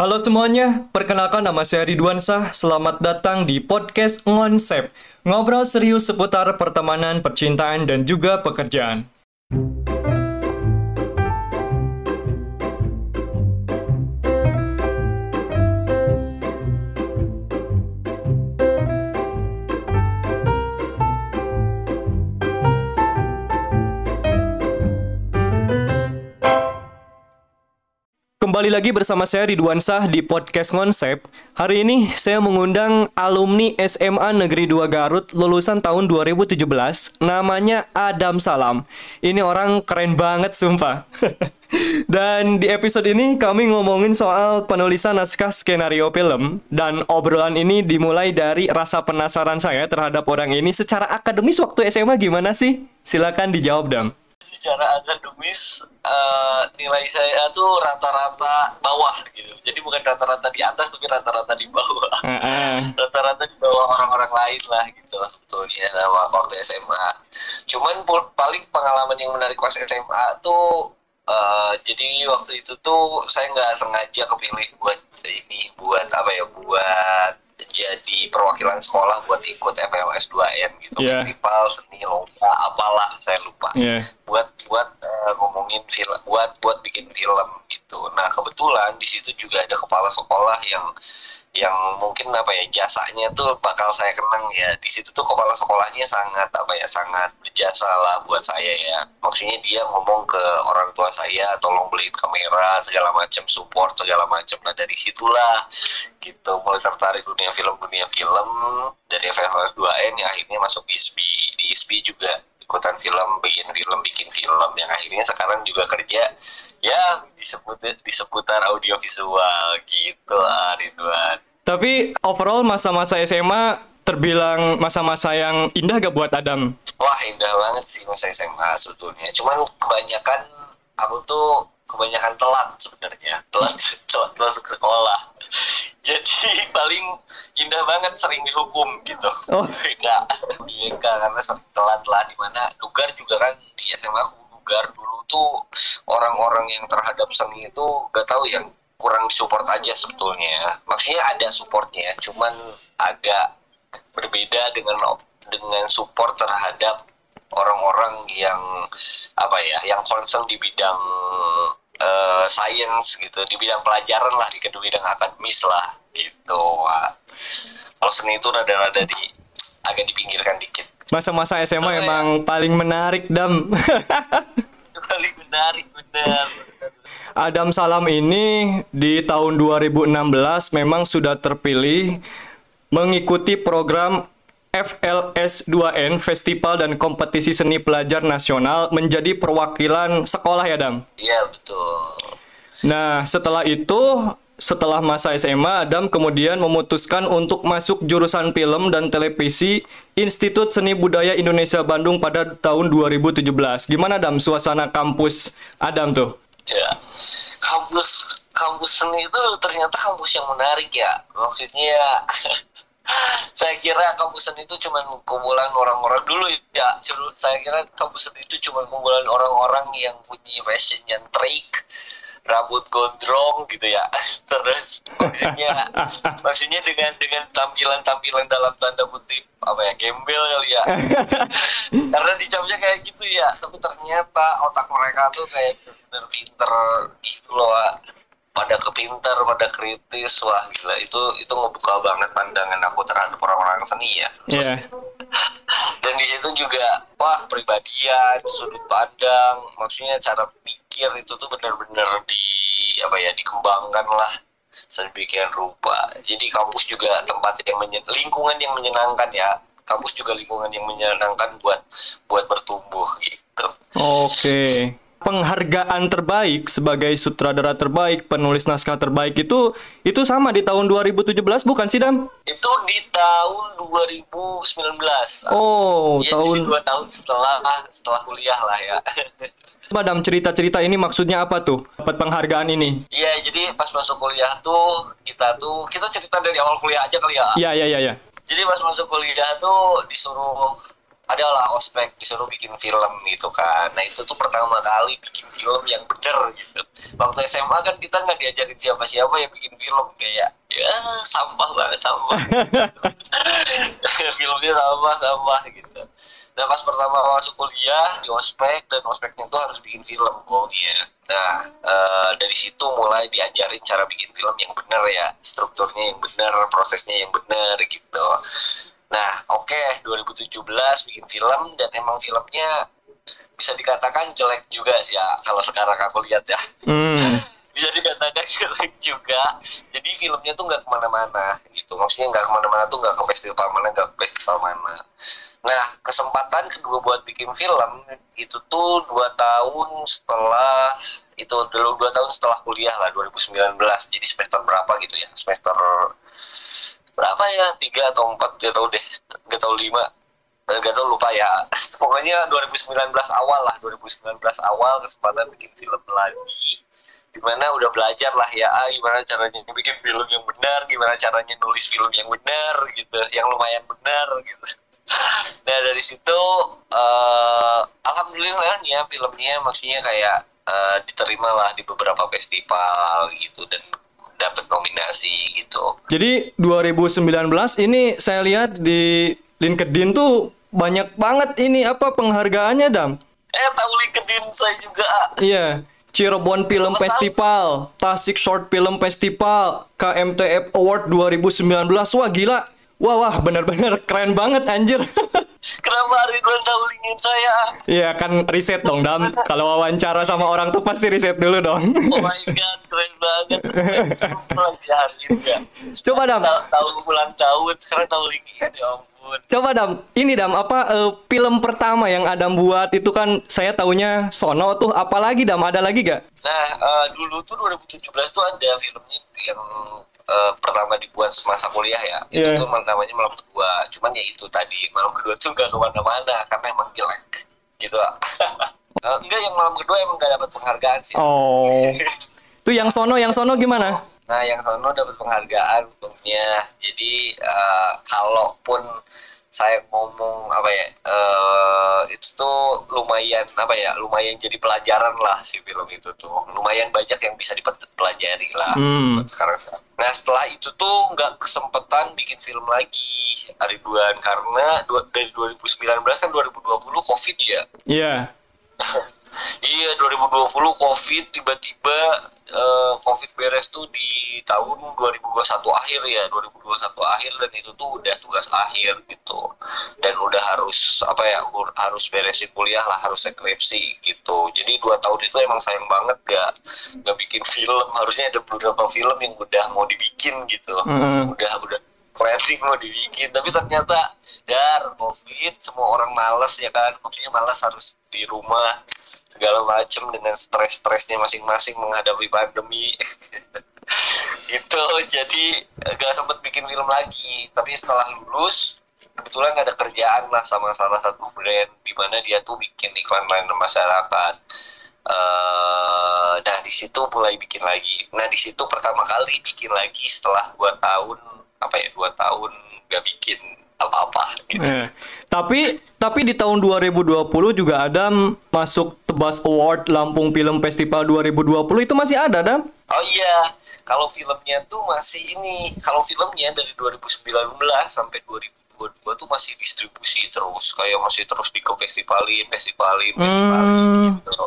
Halo semuanya, perkenalkan nama saya Ridwan Sah. Selamat datang di podcast Ngonsep. Ngobrol serius seputar pertemanan, percintaan, dan juga pekerjaan. Kembali lagi bersama saya Ridwan Sah di podcast Konsep. Hari ini saya mengundang alumni SMA Negeri 2 Garut lulusan tahun 2017. Namanya Adam Salam. Ini orang keren banget sumpah. Dan di episode ini kami ngomongin soal penulisan naskah skenario film dan obrolan ini dimulai dari rasa penasaran saya terhadap orang ini secara akademis waktu SMA gimana sih? Silakan dijawab, Dam secara akademis uh, nilai saya tuh rata-rata bawah gitu. Jadi bukan rata-rata di atas tapi rata-rata di bawah. Rata-rata di bawah orang-orang lain lah gitu sebetulnya waktu SMA. Cuman paling pengalaman yang menarik pas SMA tuh uh, jadi waktu itu tuh saya nggak sengaja kepilih buat ini buat apa ya buat jadi perwakilan sekolah buat ikut FLS 2N gitu yeah. festival seni lomba apalah saya lupa yeah. buat buat uh, ngomongin film buat buat bikin film gitu nah kebetulan di situ juga ada kepala sekolah yang yang mungkin apa ya jasanya tuh bakal saya kenang ya. Di situ tuh kepala sekolahnya sangat apa ya sangat berjasa lah buat saya ya. Maksudnya dia ngomong ke orang tua saya tolong beliin kamera segala macam support segala macam nah dari situlah gitu mulai tertarik dunia film dunia film. Dari FFF 2N yang akhirnya masuk ISB di ISB juga ikutan film bikin film bikin film. Yang akhirnya sekarang juga kerja ya disebut di seputar audiovisual gitu lah Ridwan. Tapi overall masa-masa SMA terbilang masa-masa yang indah gak buat Adam? Wah indah banget sih masa SMA sebetulnya. Cuman kebanyakan aku tuh kebanyakan telat sebenarnya telat telat masuk sekolah. Jadi paling indah banget sering dihukum gitu. Oh. Enggak, enggak karena sering telat lah di mana Dugar juga kan di SMA aku Dugar dulu tuh orang-orang yang terhadap seni itu gak tahu yang kurang disupport aja sebetulnya. Maksudnya ada supportnya, cuman agak berbeda dengan dengan support terhadap orang-orang yang apa ya, yang concern di bidang uh, science gitu, di bidang pelajaran lah, di bidang akademis lah gitu. Kalau seni itu rada-rada di agak dipinggirkan dikit. Masa-masa SMA oh, emang ya. paling menarik dam. paling menarik benar. Adam Salam ini di tahun 2016 memang sudah terpilih mengikuti program FLS 2N Festival dan Kompetisi Seni Pelajar Nasional menjadi perwakilan sekolah ya Dam? Iya betul. Nah setelah itu setelah masa SMA, Adam kemudian memutuskan untuk masuk jurusan film dan televisi Institut Seni Budaya Indonesia Bandung pada tahun 2017. Gimana Adam suasana kampus Adam tuh? Ya, kampus kampus seni itu ternyata kampus yang menarik ya. Maksudnya saya kira kampus seni itu cuma kumpulan orang-orang dulu ya. Saya kira kampus seni itu cuma kumpulan orang-orang yang punya passion yang trik rambut gondrong gitu ya. Terus maksudnya maksudnya dengan dengan tampilan tampilan dalam tanda kutip apa ya gembel kali ya. Karena dicapnya kayak gitu ya tapi ternyata otak mereka tuh kayak bener pinter gitu loh pada kepintar pada kritis wah gila. Itu itu ngebuka banget pandangan aku terhadap orang-orang seni ya. Yeah. dan di situ juga wah pribadian sudut pandang maksudnya cara pikir itu tuh benar-benar di apa ya dikembangkan lah sedemikian rupa jadi kampus juga tempat yang menyen lingkungan yang menyenangkan ya kampus juga lingkungan yang menyenangkan buat buat bertumbuh gitu oke okay penghargaan terbaik sebagai sutradara terbaik, penulis naskah terbaik itu itu sama di tahun 2017 bukan sih Dam? Itu di tahun 2019. Oh, ya, tahun jadi dua tahun setelah setelah kuliah lah ya. Madam cerita-cerita ini maksudnya apa tuh? Dapat penghargaan ini? Iya, jadi pas masuk kuliah tuh kita tuh kita cerita dari awal kuliah aja kali ya. Iya, iya, iya, iya. Jadi pas masuk kuliah tuh disuruh adalah ospek disuruh bikin film gitu kan nah itu tuh pertama kali bikin film yang bener gitu waktu SMA kan kita nggak diajarin siapa-siapa yang bikin film kayak ya sampah banget sampah filmnya sampah sampah gitu nah pas pertama masuk kuliah di ospek dan ospeknya itu harus bikin film. Pokoknya nah e, dari situ mulai diajarin cara bikin film yang benar ya strukturnya yang benar prosesnya yang benar gitu. Nah oke okay, 2017 bikin film dan emang filmnya bisa dikatakan jelek juga sih ya kalau sekarang aku lihat ya. Hmm. bisa dikatakan jelek juga. Jadi filmnya tuh nggak ke mana-mana gitu. Maksudnya nggak ke mana-mana tuh nggak ke festival mana nggak ke festival mana Nah, kesempatan kedua buat bikin film itu tuh dua tahun setelah itu dulu dua tahun setelah kuliah lah 2019. Jadi semester berapa gitu ya? Semester berapa ya? Tiga atau empat? Gak tau deh. Gak tau lima. Eh, gak tau lupa ya. Pokoknya 2019 awal lah. 2019 awal kesempatan bikin film lagi gimana udah belajar lah ya ah, gimana caranya bikin film yang benar gimana caranya nulis film yang benar gitu yang lumayan benar gitu nah dari situ uh, alhamdulillah ya filmnya maksudnya kayak uh, diterima lah di beberapa festival gitu dan dapat nominasi gitu. Jadi 2019 ini saya lihat di LinkedIn tuh banyak banget ini apa penghargaannya Dam? Eh tahu LinkedIn saya juga. Iya. Cirebon Film Festival, Tasik Short Film Festival, KMTF Award 2019. Wah gila, Wah wah benar-benar keren banget anjir. Kenapa Ridwan tahu linkin saya? Iya kan riset dong Dam. Kalau wawancara sama orang tuh pasti riset dulu dong. oh my god keren banget. Coba Dam. Tahu ulang tahun sekarang tahu linkin ya ampun. Coba Dam, ini Dam apa uh, film pertama yang Adam buat itu kan saya taunya Sono tuh apalagi Dam ada lagi gak? Nah uh, dulu tuh 2017 tuh ada filmnya yang uh, pertama dibuat semasa kuliah ya yeah. itu tuh namanya malam kedua. Cuman ya itu tadi malam kedua tuh gak ke mana-mana karena emang jelek gitu. Uh, enggak yang malam kedua emang gak dapat penghargaan sih. Oh. Itu yang sono yang sono gimana? Nah yang sono dapat penghargaan untungnya. Jadi uh, kalaupun saya ngomong apa ya uh, itu tuh lumayan apa ya lumayan jadi pelajaran lah si film itu tuh. Lumayan banyak yang bisa dipelajari lah. Hmm. sekarang. Nah setelah itu tuh nggak kesempatan bikin film lagi. Ridwan karena dari 2019 kan 2020 covid ya. Iya. yeah. Iya 2020 Covid tiba-tiba uh, Covid beres tuh di tahun 2021 akhir ya 2021 akhir dan itu tuh udah tugas akhir gitu. Dan udah harus apa ya harus beresin kuliah lah harus skripsi gitu. Jadi dua tahun itu emang sayang banget gak gak bikin film. Harusnya ada beberapa film yang udah mau dibikin gitu. Mm. udah udah planning mau dibikin. Tapi ternyata dar covid semua orang males ya kan? Maksudnya males harus di rumah segala macam dengan stres-stresnya masing-masing menghadapi pandemi. Itu jadi gak sempet bikin film lagi. Tapi setelah lulus kebetulan ada kerjaan lah sama salah satu brand di mana dia tuh bikin iklan lain masyarakat uh, nah di situ mulai bikin lagi. Nah di situ pertama kali bikin lagi setelah dua tahun apa ya dua tahun gak bikin apa-apa gitu. Eh, tapi tapi di tahun 2020 juga ada masuk Tebas Award Lampung Film Festival 2020 itu masih ada, Dam? Oh iya, kalau filmnya tuh masih ini. Kalau filmnya dari 2019 sampai 2022 tuh masih distribusi terus, kayak masih terus di festivalin, festivalin, festivalin hmm. gitu.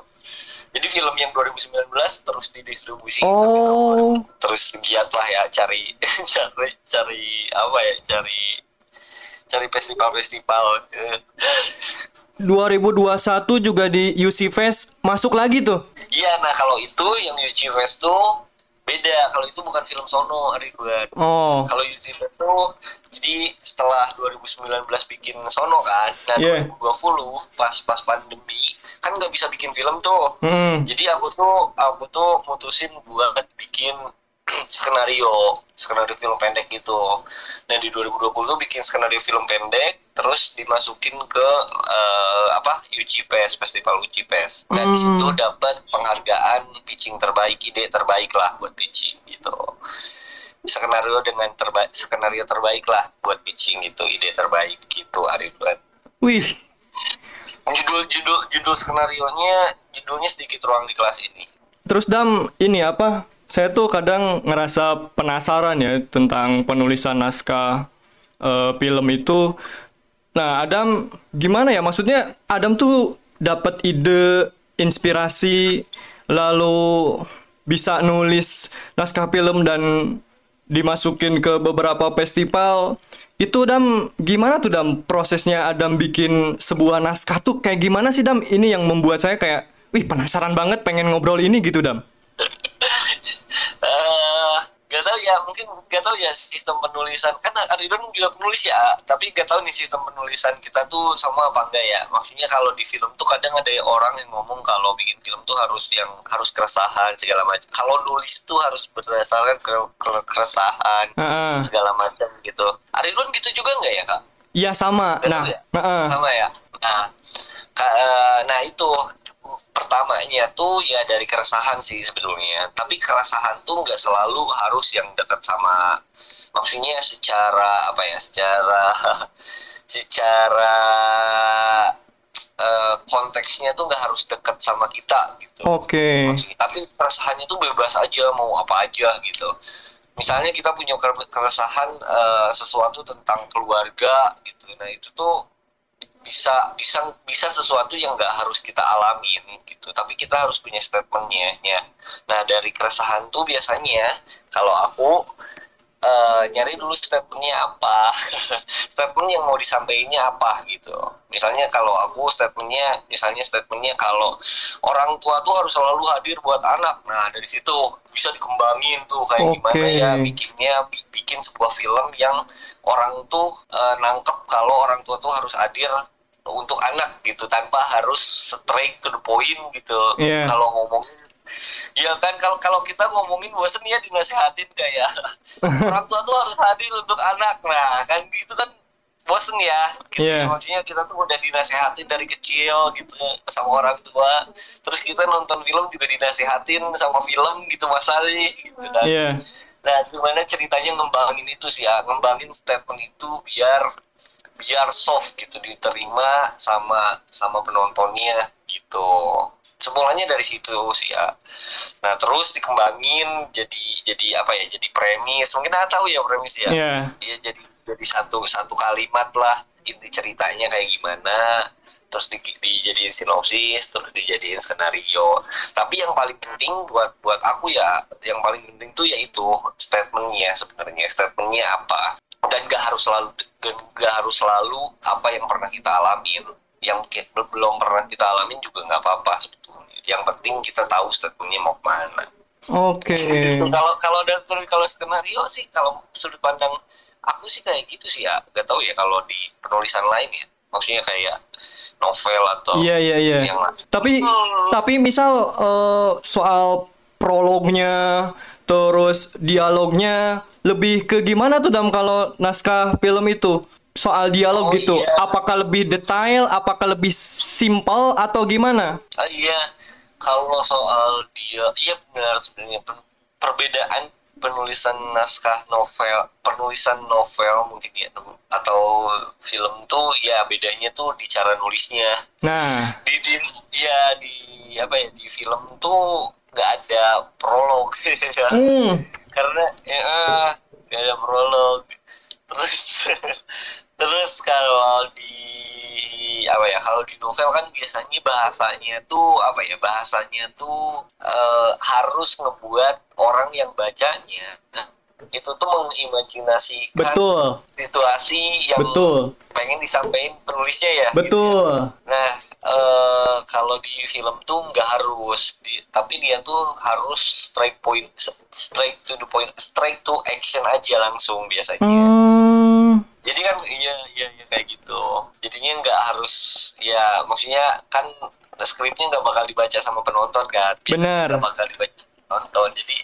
Jadi film yang 2019 terus didistribusi oh. terus giat lah ya cari cari cari apa ya cari cari festival-festival. 2021 juga di UC Fest masuk lagi tuh. Iya, nah kalau itu yang UC Fest tuh beda. Kalau itu bukan film sono, Ridwan. Oh. Kalau UC Fest tuh jadi setelah 2019 bikin sono kan, nah yeah. 2020 pas pas pandemi kan nggak bisa bikin film tuh. Hmm. Jadi aku tuh aku tuh mutusin buat bikin skenario skenario film pendek gitu. Nah di 2020 tuh bikin skenario film pendek terus dimasukin ke uh, apa UCPS Festival UCPS dan hmm. di situ dapat penghargaan pitching terbaik ide terbaik lah buat pitching gitu. Skenario dengan terbaik skenario terbaik lah buat pitching itu ide terbaik gitu Aridwan wih. Judul judul judul skenario nya judulnya sedikit ruang di kelas ini. Terus dam ini apa saya tuh kadang ngerasa penasaran ya tentang penulisan naskah uh, film itu. Nah Adam gimana ya? Maksudnya Adam tuh dapat ide inspirasi lalu bisa nulis naskah film dan dimasukin ke beberapa festival. Itu Dam gimana tuh Dam prosesnya Adam bikin sebuah naskah tuh? Kayak gimana sih Dam ini yang membuat saya kayak wih penasaran banget pengen ngobrol ini gitu Dam uh, gak tau ya mungkin gak tau ya sistem penulisan. Kan Aridon juga penulis ya tapi gak tau nih sistem penulisan kita tuh sama apa enggak ya. Maksudnya kalau di film tuh kadang ada orang yang ngomong kalau bikin film tuh harus yang harus keresahan segala macam. Kalau nulis tuh harus berdasarkan ke, ke keresahan uh -uh. segala macam gitu. Aridon gitu juga nggak ya kak? Iya sama. Nah ya? uh -uh. sama ya? Nah ka, uh, nah itu pertamanya tuh ya dari keresahan sih sebetulnya. Tapi keresahan tuh nggak selalu harus yang dekat sama maksudnya secara apa ya secara secara uh, konteksnya tuh nggak harus dekat sama kita gitu. Oke. Okay. tapi keresahannya tuh bebas aja mau apa aja gitu. Misalnya kita punya keresahan uh, sesuatu tentang keluarga gitu. Nah itu tuh bisa bisa bisa sesuatu yang nggak harus kita alamin gitu. Tapi kita harus punya statementnya ya. Nah dari keresahan tuh biasanya kalau aku uh, nyari dulu statementnya apa. Statement yang mau disampaikannya apa gitu. Misalnya kalau aku statementnya misalnya statementnya kalau orang tua tuh harus selalu hadir buat anak. Nah dari situ bisa dikembangin tuh kayak okay. gimana ya bikinnya bikin sebuah film yang orang tuh uh, nangkep kalau orang tua tuh harus hadir untuk anak gitu tanpa harus straight to the point gitu. Yeah. kalau ngomong ya kan kalau kalau kita ngomongin bosen ya dinasehatin kayak orang tua tuh harus hadir untuk anak. Nah kan gitu kan bosen ya. Gitu yeah. maksudnya kita tuh udah dinasehatin dari kecil gitu sama orang tua. Terus kita nonton film juga dinasehatin sama film gitu masalahnya gitu kan. Yeah. nah gimana ceritanya ngembangin itu sih ya? Ngembangin statement itu biar biar soft gitu diterima sama sama penontonnya gitu. Semulanya dari situ sih ya. Nah terus dikembangin jadi jadi apa ya jadi premis. Mungkin nggak tahu ya premis ya? Yeah. ya jadi jadi satu satu kalimat lah inti ceritanya kayak gimana. Terus di, dijadiin sinopsis terus dijadiin skenario. Tapi yang paling penting buat buat aku ya yang paling penting tuh yaitu statementnya sebenarnya. Statementnya apa dan gak harus selalu gak harus selalu apa yang pernah kita alamin. Yang belum pernah kita alamin juga nggak apa-apa sebetulnya. Yang penting kita tahu statementnya mau ke mana. Oke. Okay. kalau kalau dan kalau skenario sih kalau sudut pandang aku sih kayak gitu sih ya. Gak tahu ya kalau di penulisan lain ya. Maksudnya kayak novel atau iya iya iya. tapi hmm. tapi misal uh, soal prolognya terus dialognya lebih ke gimana tuh dam kalau naskah film itu? Soal dialog oh, gitu. iya. apakah lebih detail apakah lebih simpel atau gimana? Uh, iya. Kalau soal dia iya benar sebenarnya. Perbedaan penulisan naskah novel penulisan novel mungkin ya atau film tuh ya bedanya tuh di cara nulisnya. Nah. Di, di ya di apa ya di film tuh nggak ada prolog. Hmm. Karena ya gak ada prolog. Terus terus kalau di apa ya kalau di novel kan biasanya bahasanya tuh apa ya bahasanya tuh uh, harus ngebuat orang yang bacanya itu tuh mengimajinasikan betul. situasi yang betul. pengen disampaikan penulisnya ya. Betul. Gitu. nah uh, kalau di film tuh nggak harus. Di, tapi dia tuh harus straight point straight to the point straight to action aja langsung biasanya. Hmm. jadi kan iya iya ya, kayak gitu. Jadinya nggak harus ya maksudnya kan skripnya nggak bakal dibaca sama penonton kan. Benar. nggak bakal dibaca penonton. Jadi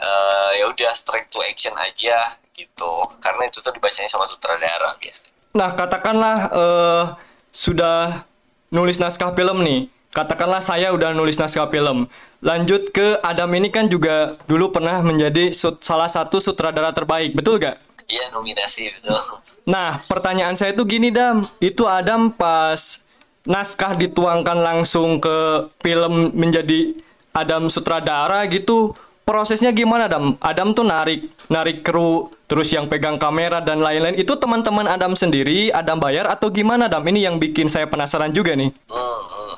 uh, ya udah straight to action aja gitu. Karena itu tuh dibacanya sama sutradara biasanya nah katakanlah uh, sudah nulis naskah film nih. Katakanlah saya udah nulis naskah film. Lanjut ke Adam ini kan juga dulu pernah menjadi salah satu sutradara terbaik. Betul gak? Iya nominasi betul. Nah pertanyaan saya tuh gini Dam. Itu Adam pas naskah dituangkan langsung ke film menjadi Adam sutradara gitu prosesnya gimana Adam? Adam tuh narik narik kru terus yang pegang kamera dan lain-lain itu teman-teman Adam sendiri Adam bayar atau gimana Adam? Ini yang bikin saya penasaran juga nih. Hmm, hmm.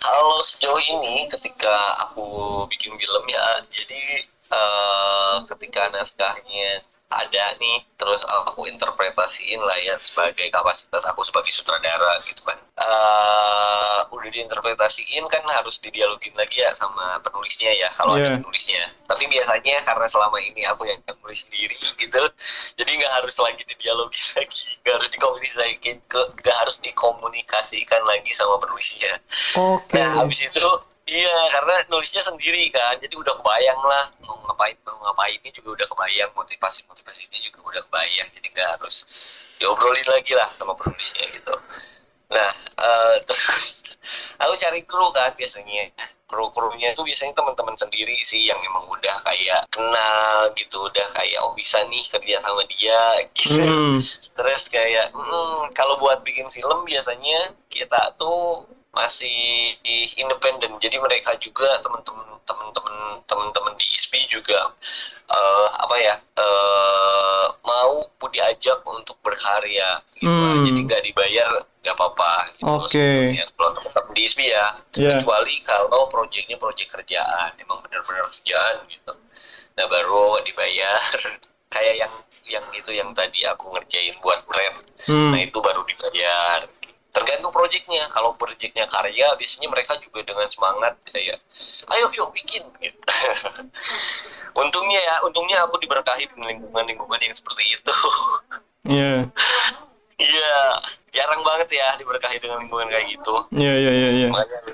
Kalau sejauh ini ketika aku bikin film ya jadi uh, ketika naskahnya ada nih terus aku interpretasiin lah ya sebagai kapasitas aku sebagai sutradara gitu kan uh, udah diinterpretasiin kan harus didialogin lagi ya sama penulisnya ya kalau yeah. ada iya. penulisnya tapi biasanya karena selama ini aku yang nulis sendiri gitu jadi nggak harus lagi didialogin lagi nggak harus dikomunikasikan nggak harus dikomunikasikan lagi sama penulisnya okay. nah habis itu Iya, karena nulisnya sendiri kan, jadi udah kebayang lah mau ngapain mau ngapain ini juga udah kebayang motivasi motivasinya juga udah kebayang, jadi nggak harus diobrolin lagi lah sama penulisnya gitu. Nah, uh, terus aku cari kru kan biasanya, kru krunya itu biasanya teman-teman sendiri sih yang emang udah kayak kenal gitu, udah kayak oh bisa nih kerja sama dia gitu. Hmm. Terus kayak mm, kalau buat bikin film biasanya kita tuh masih independen jadi mereka juga teman-teman teman-teman teman-teman di ISP juga uh, apa ya uh, mau diajak untuk berkarya gitu hmm. jadi nggak dibayar nggak apa-apa gitu okay. kalau tetap di ISP ya yeah. kecuali kalau proyeknya proyek kerjaan emang benar-benar kerjaan gitu nah baru dibayar kayak yang yang itu yang tadi aku ngerjain buat brand hmm. nah itu baru dibayar tergantung proyeknya kalau proyeknya karya biasanya mereka juga dengan semangat kayak ayo yuk bikin. Gitu untungnya ya untungnya aku diberkahi dengan lingkungan lingkungan yang seperti itu. Iya. Yeah. iya jarang banget ya diberkahi dengan lingkungan kayak gitu. Iya iya iya iya.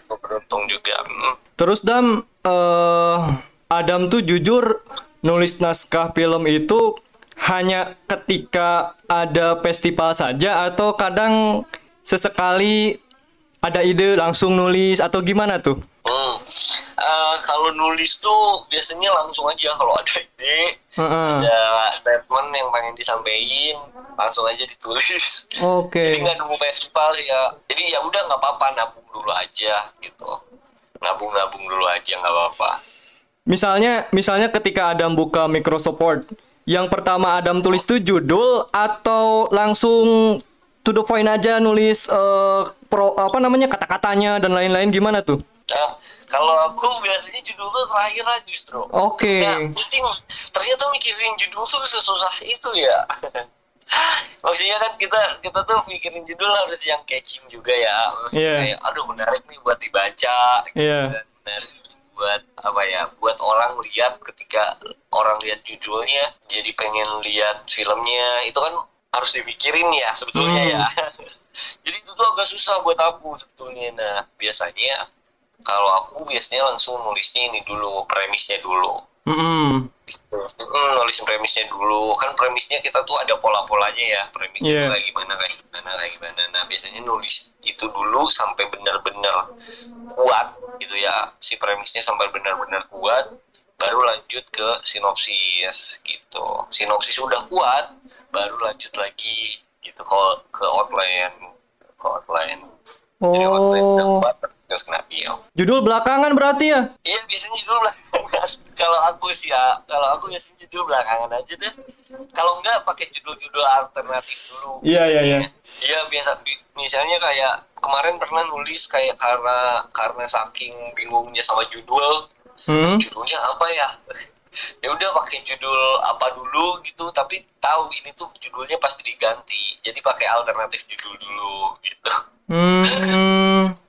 Beruntung juga hmm. terus dam uh, Adam tuh jujur nulis naskah film itu hanya ketika ada festival saja atau kadang sesekali ada ide langsung nulis atau gimana tuh? Hmm. Uh, kalau nulis tuh biasanya langsung aja kalau ada ide, uh-uh. ada statement yang pengen disampaikan, langsung aja ditulis. Oke. Okay. Jadi nggak nunggu festival ya. Jadi ya udah nggak apa-apa nabung dulu aja gitu. Nabung-nabung dulu aja nggak apa-apa. Misalnya, misalnya ketika Adam buka Microsoft Word, yang pertama Adam tulis tuh judul atau langsung to the point aja nulis uh, pro apa namanya kata-katanya dan lain-lain gimana tuh? Nah, kalau aku biasanya judul tuh terakhir aja justru. Oke. Okay. Nah, pusing. Ternyata mikirin judul tuh sesusah itu ya. Maksudnya kan kita kita tuh mikirin judul harus yang catching juga ya. Iya. Yeah. Kayak aduh menarik nih buat dibaca. Iya. Gitu yeah. Kan. Menarik buat apa ya? Buat orang lihat ketika orang lihat judulnya jadi pengen lihat filmnya. Itu kan harus dipikirin ya sebetulnya hmm. ya jadi itu tuh agak susah buat aku sebetulnya nah biasanya kalau aku biasanya langsung nulisnya ini dulu premisnya dulu hmm. Hmm, nulis premisnya dulu kan premisnya kita tuh ada pola-polanya ya premisnya yeah. kayak gimana kayak gimana kayak gimana nah biasanya nulis itu dulu sampai benar-benar kuat gitu ya si premisnya sampai benar-benar kuat baru lanjut ke sinopsis gitu. Sinopsis udah kuat baru lanjut lagi gitu ke ke outline ke outline. Oh. jadi outline udah kuat terus kena bio judul belakangan berarti ya? Iya biasanya judul belakangan. Kalau aku sih ya kalau aku biasanya judul belakangan aja deh. Kalau enggak pakai judul-judul alternatif dulu. Iya iya iya. Iya biasa misalnya kayak kemarin pernah nulis kayak karena karena saking bingungnya sama judul hmm? judulnya apa ya ya udah pakai judul apa dulu gitu tapi tahu ini tuh judulnya pasti diganti jadi pakai alternatif judul dulu gitu hmm.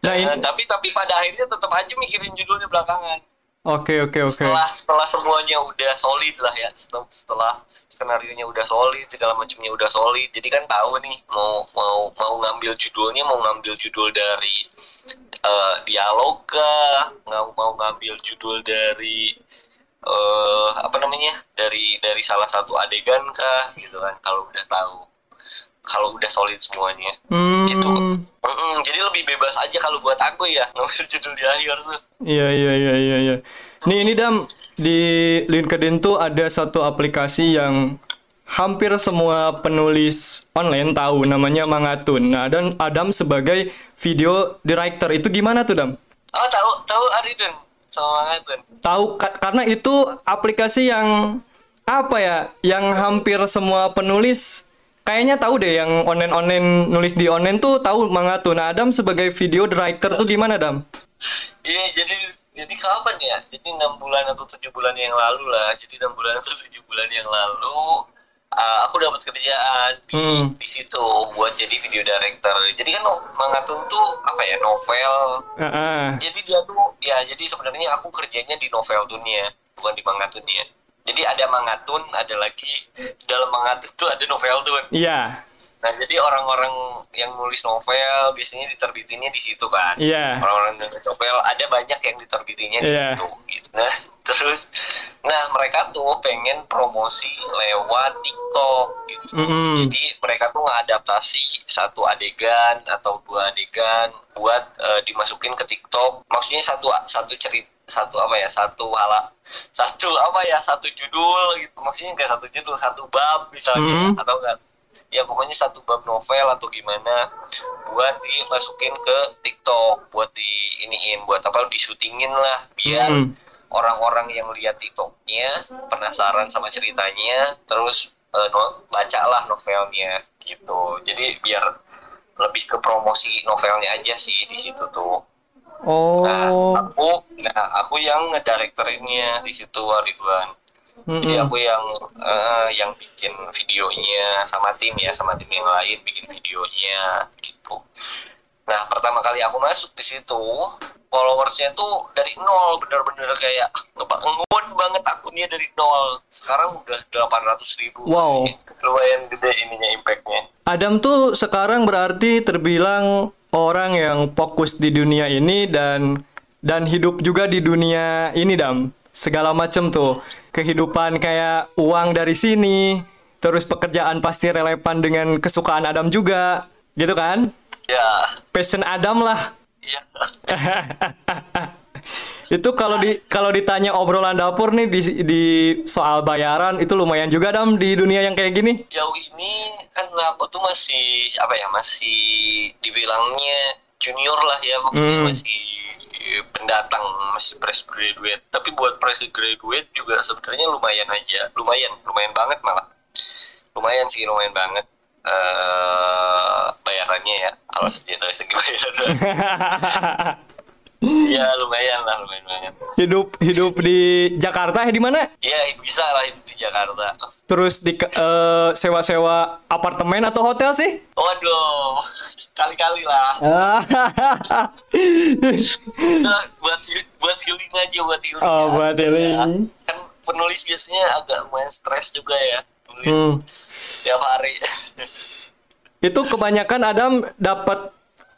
nah, tapi tapi pada akhirnya tetap aja mikirin judulnya belakangan oke okay, oke okay, oke. Okay. setelah setelah semuanya udah solid lah ya. Setelah, setelah skenario nya udah solid segala macamnya udah solid. Jadi kan tahu nih mau mau mau ngambil judulnya mau ngambil judul dari uh, dialog kah? Nggak mau ngambil judul dari uh, apa namanya? Dari dari salah satu adegan kah? Gitu kan kalau udah tahu kalau udah solid semuanya hmm. gitu mm -mm, jadi lebih bebas aja kalau buat aku ya ngambil judul di akhir tuh iya iya iya iya iya nih ini dam di LinkedIn tuh ada satu aplikasi yang hampir semua penulis online tahu namanya Mangatun. Nah, dan Adam sebagai video director itu gimana tuh, Dam? Oh, tahu, tahu Aridun sama Mangatun. Tahu ka karena itu aplikasi yang apa ya? Yang hampir semua penulis kayaknya tahu deh yang online-online nulis di online tuh tahu Mangatun. Nah, Adam sebagai video director tuh gimana, Dam? Iya, jadi jadi kapan ya? Jadi enam bulan atau tujuh bulan yang lalu lah. Jadi enam bulan atau tujuh bulan yang lalu uh, aku dapat kerjaan di, hmm. di situ buat jadi video director. Jadi kan Mangatun tuh apa ya novel. Uh -uh. Jadi dia tuh ya jadi sebenarnya aku kerjanya di novel dunia bukan di Mangatunnya. Jadi ada Mangatun, ada lagi dalam Mangatun tuh ada novel tuh. Iya. Yeah. Nah, jadi orang-orang yang nulis novel biasanya diterbitinnya di situ kan. Iya. Yeah. Orang-orang yang nulis novel ada banyak yang diterbitinnya di yeah. situ gitu. Nah, terus nah mereka tuh pengen promosi lewat TikTok gitu. Mm -hmm. Jadi mereka tuh ngadaptasi satu adegan atau dua adegan buat uh, dimasukin ke TikTok. Maksudnya satu satu cerita satu apa ya satu hal satu apa ya satu judul gitu maksudnya kayak satu judul satu bab misalnya mm -hmm. atau enggak ya pokoknya satu bab novel atau gimana buat dimasukin ke TikTok buat di iniin buat apa disutingin lah biar orang hmm. orang-orang yang lihat TikToknya penasaran sama ceritanya terus uh, no, bacalah novelnya gitu jadi biar lebih ke promosi novelnya aja sih di situ tuh oh nah aku nah aku yang ngedirektorinnya di situ Ridwan Mm-hmm. Jadi aku yang uh, yang bikin videonya sama tim ya, sama tim yang lain bikin videonya gitu. Nah pertama kali aku masuk di situ followersnya tuh dari nol bener-bener kayak ngebangun banget akunnya dari nol. Sekarang udah 800 ribu. Wow. Lumayan gede ininya impactnya. Adam tuh sekarang berarti terbilang orang yang fokus di dunia ini dan dan hidup juga di dunia ini dam. Segala macem tuh. Kehidupan kayak uang dari sini terus pekerjaan pasti relevan dengan kesukaan Adam juga gitu kan? Ya. Passion Adam lah. Iya itu kalau di kalau ditanya obrolan dapur nih di di soal bayaran itu lumayan juga dam di dunia yang kayak gini. Jauh ini kan aku tuh masih apa ya masih dibilangnya junior lah ya maksudnya hmm. masih pendatang masih fresh graduate. Tapi buat fresh graduate juga sebenarnya lumayan aja lumayan lumayan banget malah. Lumayan sih lumayan banget uh, bayarannya ya kalau dari segi bayaran ya lumayan lah lumayan banget hidup hidup di Jakarta ya di mana? Ya bisa lah hidup di Jakarta. Terus di uh, sewa-sewa apartemen atau hotel sih? Waduh kali-kali lah. Buat buat healing aja buat healing oh ya. buat healing. Ya. kan penulis biasanya agak lumayan stres juga ya penulis. Hmm. tiap hari. Itu kebanyakan Adam dapat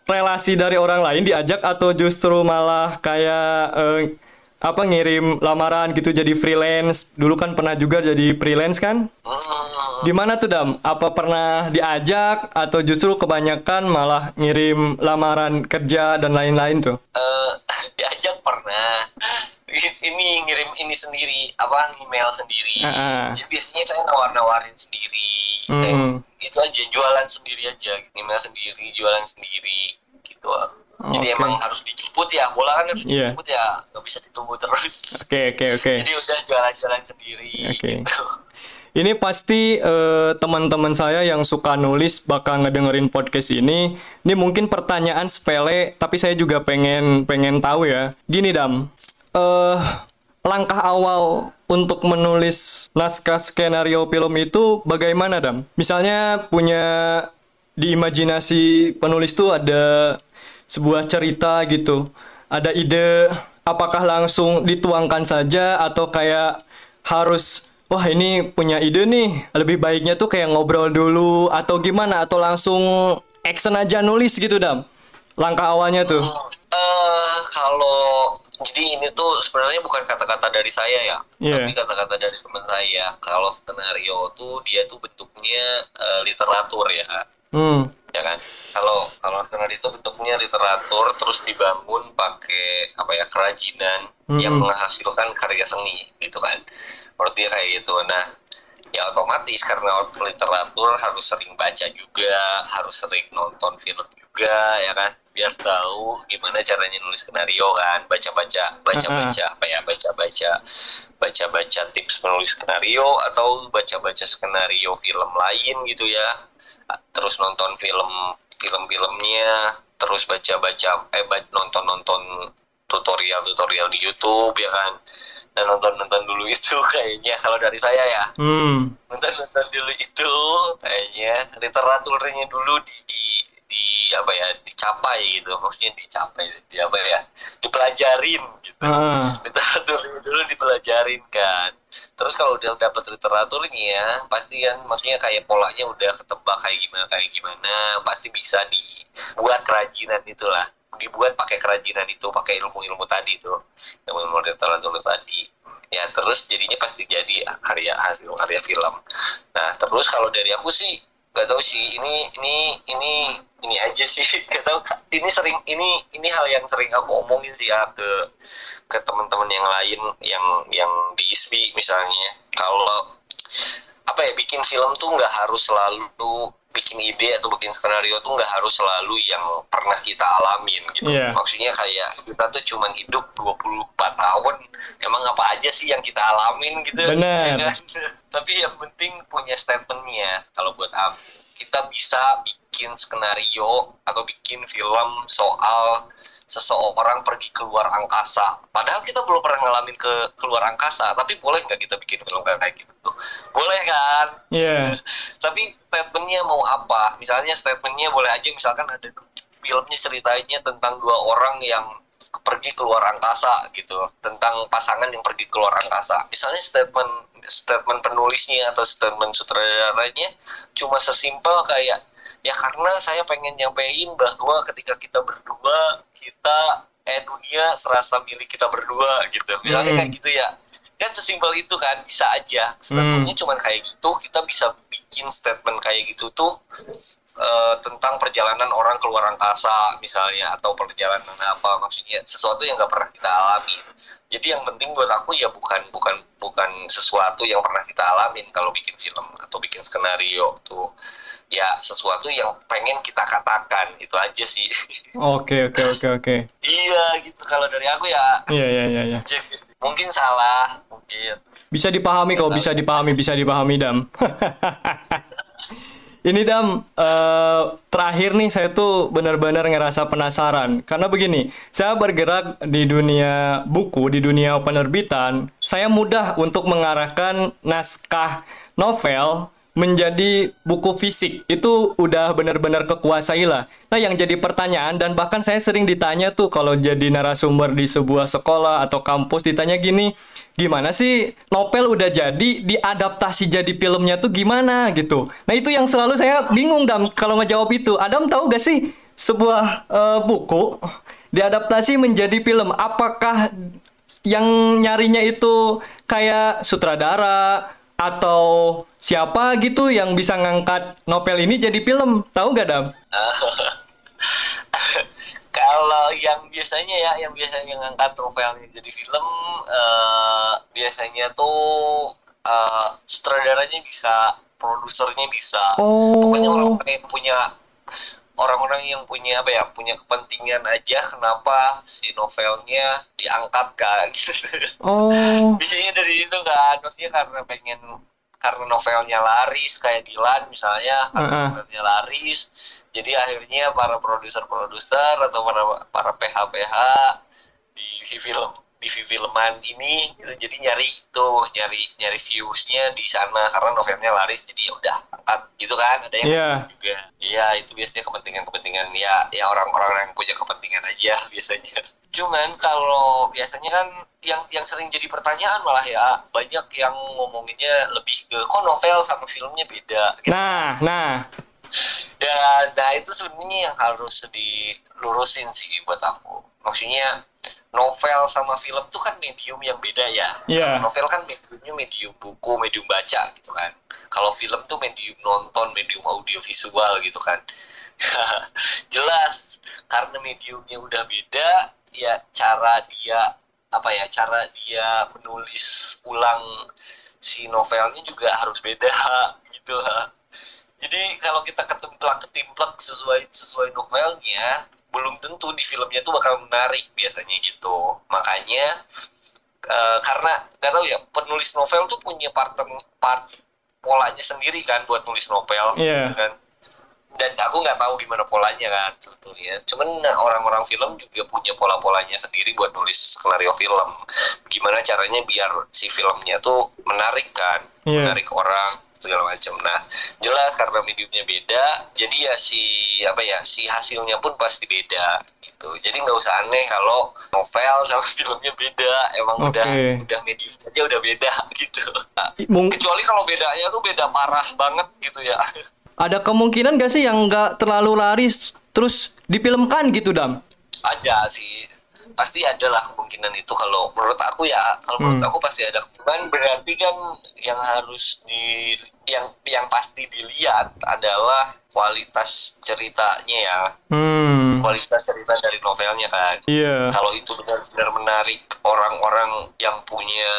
relasi dari orang lain diajak atau justru malah kayak eh, apa ngirim lamaran gitu jadi freelance? Dulu kan pernah juga jadi freelance kan? Hmm. gimana tuh dam? Apa pernah diajak atau justru kebanyakan malah ngirim lamaran kerja dan lain-lain tuh? Uh, diajak pernah. Ini ngirim ini sendiri apa email sendiri. Uh -uh. jadi biasanya saya nawar-nawarin sendiri. Hmm. itu aja jualan sendiri aja email sendiri jualan sendiri gitu jadi okay. emang harus dijemput ya, bola kan harus yeah. dijemput ya, nggak bisa ditunggu terus. Oke okay, oke okay, oke. Okay. Jadi udah jalan-jalan sendiri. Oke. Okay. Gitu. Ini pasti uh, teman-teman saya yang suka nulis bakal ngedengerin podcast ini. Ini mungkin pertanyaan sepele, tapi saya juga pengen pengen tahu ya. Gini dam, uh, langkah awal untuk menulis naskah skenario film itu bagaimana dam? Misalnya punya di imajinasi penulis tuh ada sebuah cerita gitu. Ada ide apakah langsung dituangkan saja atau kayak harus wah ini punya ide nih. Lebih baiknya tuh kayak ngobrol dulu atau gimana? Atau langsung action aja nulis gitu dam. Langkah awalnya tuh. Uh, kalau jadi ini tuh sebenarnya bukan kata-kata dari saya ya yeah. tapi kata-kata dari teman saya. Kalau skenario tuh dia tuh bentuknya uh, literatur ya. Hmm ya kan? Kalau kalau skenario itu bentuknya literatur terus dibangun pakai apa ya kerajinan hmm. yang menghasilkan karya seni gitu kan? Berarti kayak gitu. Nah ya otomatis karena literatur harus sering baca juga harus sering nonton film juga ya kan? Biar tahu gimana caranya nulis skenario kan? Baca-baca baca-baca apa ya? Baca-baca baca-baca tips menulis skenario atau baca-baca skenario film lain gitu ya terus nonton film film-filmnya terus baca-baca eh nonton-nonton tutorial-tutorial di YouTube ya kan? Dan nonton-nonton dulu itu kayaknya kalau dari saya ya. Hmm. nonton-nonton dulu itu kayaknya. Literaturnya dulu di, di di apa ya dicapai gitu. Maksudnya dicapai di apa ya dipelajarin gitu. Uh. literaturnya dulu dipelajarin kan. Terus kalau udah dapat literaturnya ya pasti kan maksudnya kayak polanya udah ketebak kayak gimana kayak gimana pasti bisa dibuat kerajinan itulah. Dibuat pakai kerajinan itu pakai ilmu-ilmu tadi itu ilmu-ilmu literatur tadi. Ya terus jadinya pasti jadi karya hasil karya film. Nah terus kalau dari aku sih gak tahu sih ini ini ini ini aja sih. Gak tahu ini sering ini ini hal yang sering aku omongin sih ya ke ke teman-teman yang lain yang yang di ISBI misalnya. Kalau apa ya bikin film tuh nggak harus selalu bikin ide atau bikin skenario tuh nggak harus selalu yang pernah kita alamin gitu. Yeah. Maksudnya kayak kita tuh cuma hidup 24 tahun, emang apa aja sih yang kita alamin gitu. Benar. Ya kan? Tapi yang penting punya statementnya. Kalau buat aku, kita bisa bikin skenario atau bikin film soal seseorang pergi keluar angkasa. Padahal kita belum pernah ngalamin ke keluar angkasa, tapi boleh nggak kita bikin film kayak gitu? Boleh kan? Iya. Yeah. tapi statementnya mau apa? Misalnya statementnya boleh aja misalkan ada filmnya ceritanya tentang dua orang yang pergi keluar angkasa gitu, tentang pasangan yang pergi keluar angkasa. Misalnya statement statement penulisnya atau statement sutradaranya cuma sesimpel kayak ya karena saya pengen nyampein bahwa ketika kita berdua kita eh dunia serasa milik kita berdua gitu. Misalnya hmm. kayak gitu ya. Kan sesimpel itu kan bisa aja. Statementnya hmm. cuma kayak gitu kita bisa bikin statement kayak gitu tuh uh, tentang perjalanan orang keluar angkasa misalnya atau perjalanan apa maksudnya sesuatu yang nggak pernah kita alami. Jadi yang penting buat aku ya bukan bukan bukan sesuatu yang pernah kita alamin kalau bikin film atau bikin skenario tuh ya sesuatu yang pengen kita katakan. Itu aja sih. Oke oke oke oke. Iya gitu. Kalau dari aku ya iya iya iya ya. mungkin salah mungkin. Bisa dipahami kok bisa dipahami bisa dipahami dam. Ini dam uh, terakhir nih saya tuh benar-benar ngerasa penasaran. Karena begini saya bergerak di dunia buku di dunia penerbitan. Saya mudah untuk mengarahkan naskah novel menjadi buku fisik itu udah benar-benar kekuasai lah. Nah yang jadi pertanyaan dan bahkan saya sering ditanya tuh kalau jadi narasumber di sebuah sekolah atau kampus ditanya gini, gimana sih novel udah jadi diadaptasi jadi filmnya tuh gimana gitu. Nah itu yang selalu saya bingung dam kalau ngejawab itu. Adam tahu gak sih sebuah uh, buku diadaptasi menjadi film apakah yang nyarinya itu kayak sutradara atau siapa gitu yang bisa ngangkat novel ini jadi film tahu gak dam? Kalau yang biasanya ya, yang biasanya ngangkat novelnya jadi film, uh, biasanya tuh uh, sutradaranya bisa, produsernya bisa, oh. pokoknya orang yang punya orang-orang yang punya apa ya punya kepentingan aja kenapa si novelnya diangkat kan? Oh. Biasanya dari itu kan. Maksudnya karena pengen karena novelnya laris kayak Dilan misalnya karena uh -uh. novelnya laris jadi akhirnya para produser-produser atau para para PH-PH di film di filman ini gitu. jadi nyari itu nyari nyari viewsnya di sana karena novelnya laris jadi ya udah angkat gitu kan ada yang yeah. juga iya itu biasanya kepentingan kepentingan ya ya orang-orang yang punya kepentingan aja biasanya cuman kalau biasanya kan yang yang sering jadi pertanyaan malah ya banyak yang ngomonginnya lebih ke kok novel sama filmnya beda gitu. nah nah dan nah itu sebenarnya yang harus dilurusin sih buat aku maksudnya novel sama film tuh kan medium yang beda ya. Yeah. Novel kan mediumnya medium buku, medium baca gitu kan. Kalau film tuh medium nonton, medium audio visual gitu kan. Jelas karena mediumnya udah beda, ya cara dia apa ya cara dia menulis ulang si novelnya juga harus beda gitu jadi kalau kita ketimplak ketimplak sesuai sesuai novelnya belum tentu di filmnya tuh bakal menarik biasanya gitu. Makanya uh, karena nggak tahu ya penulis novel tuh punya partner part polanya sendiri kan buat nulis novel yeah. gitu kan. Dan aku nggak tahu gimana polanya kan sebetulnya. Cuman nah, orang-orang film juga punya pola-polanya sendiri buat nulis skenario film. Gimana caranya biar si filmnya tuh menarik kan yeah. menarik orang segala macam. Nah, jelas karena mediumnya beda, jadi ya si apa ya si hasilnya pun pasti beda gitu. Jadi nggak usah aneh kalau novel sama filmnya beda, emang okay. udah udah medium aja udah beda gitu. Nah, kecuali kalau bedanya tuh beda parah banget gitu ya. Ada kemungkinan gak sih yang nggak terlalu laris terus difilmkan gitu dam? Ada sih pasti ada lah kemungkinan itu kalau menurut aku ya kalau menurut hmm. aku pasti ada kemungkinan berarti kan yang harus di yang yang pasti dilihat adalah kualitas ceritanya ya hmm. kualitas cerita dari novelnya kan yeah. kalau itu benar-benar menarik orang-orang yang punya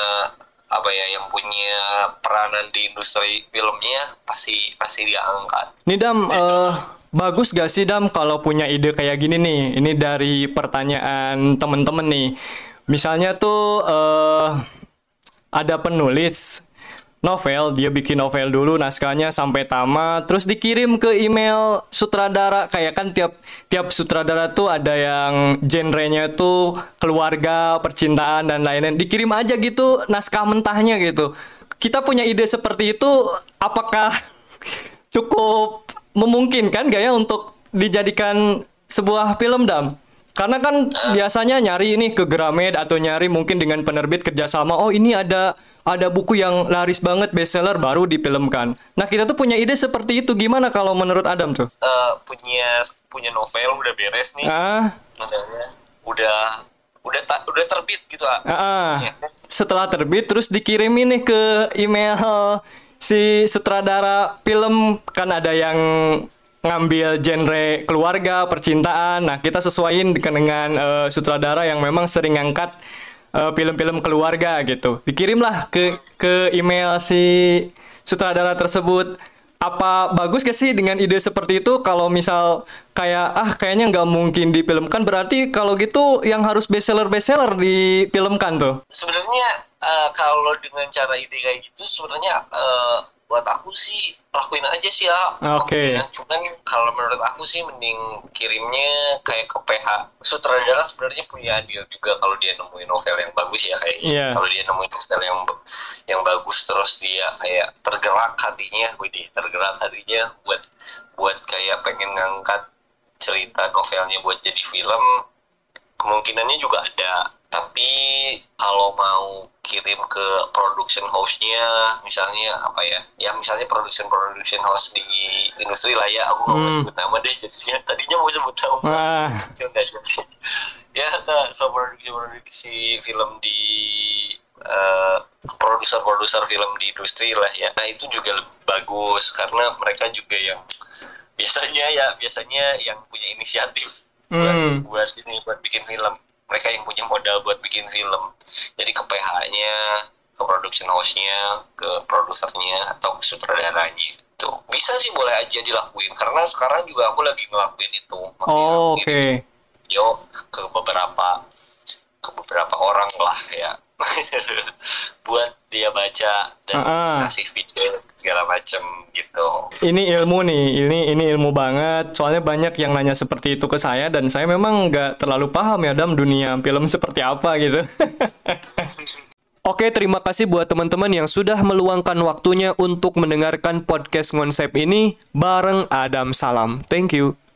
apa ya yang punya peranan di industri filmnya pasti pasti diangkat. Nidam, uh, Bagus gak sih Dam kalau punya ide kayak gini nih? Ini dari pertanyaan temen-temen nih. Misalnya tuh uh, ada penulis novel, dia bikin novel dulu naskahnya sampai tamat, terus dikirim ke email sutradara. Kayak kan tiap tiap sutradara tuh ada yang genrenya tuh keluarga, percintaan dan lain-lain. Dikirim aja gitu naskah mentahnya gitu. Kita punya ide seperti itu, apakah cukup memungkinkan gak ya untuk dijadikan sebuah film dam? Karena kan biasanya nyari ini ke Gramed atau nyari mungkin dengan penerbit kerjasama. Oh ini ada ada buku yang laris banget bestseller baru difilmkan. Nah kita tuh punya ide seperti itu. Gimana kalau menurut Adam tuh? Uh, punya punya novel udah beres nih. Ah. Novelnya udah udah ta, udah terbit gitu ah. ah. Ya. Setelah terbit terus dikirim ini ke email si sutradara film kan ada yang ngambil genre keluarga, percintaan. Nah, kita sesuaiin dengan uh, sutradara yang memang sering ngangkat film film-film keluarga gitu. Dikirimlah ke ke email si sutradara tersebut. Apa bagus gak sih dengan ide seperti itu? Kalau misal kayak ah kayaknya nggak mungkin difilmkan, berarti kalau gitu yang harus bestseller bestseller difilmkan tuh. Sebenarnya uh, kalau dengan cara ide kayak gitu sebenarnya uh, buat aku sih lakuin aja sih ya. Oke. Okay. Cuman kalau menurut aku sih mending kirimnya kayak ke PH. Sutradara sebenarnya punya deal juga kalau dia nemuin novel yang bagus ya kayak yeah. kalau dia nemuin novel yang yang bagus terus dia kayak tergerak hatinya, widih tergerak hatinya buat buat kayak pengen ngangkat cerita novelnya buat jadi film kemungkinannya juga ada tapi kalau mau kirim ke production house-nya misalnya apa ya ya misalnya production production house di industri lah ya aku nggak hmm. mau sebut nama deh jadinya tadinya mau sebut nama ah. cuma ya ke so produksi produksi film di uh, produser-produser film di industri lah ya nah itu juga lebih bagus karena mereka juga yang biasanya ya biasanya yang punya inisiatif hmm. buat buat ini buat bikin film mereka yang punya modal buat bikin film. Jadi ke PH-nya ke production house-nya ke produsernya atau ke sutradaranya itu bisa sih boleh aja dilakuin karena sekarang juga aku lagi ngelakuin itu. Oh, oke. okay. yo ke beberapa ke beberapa orang lah ya buat dia baca dan uh -uh. kasih video segala macam gitu. Ini ilmu nih, ini ini ilmu banget. Soalnya banyak yang nanya seperti itu ke saya dan saya memang nggak terlalu paham ya dalam dunia film seperti apa gitu. Oke, terima kasih buat teman-teman yang sudah meluangkan waktunya untuk mendengarkan podcast konsep ini bareng Adam Salam. Thank you.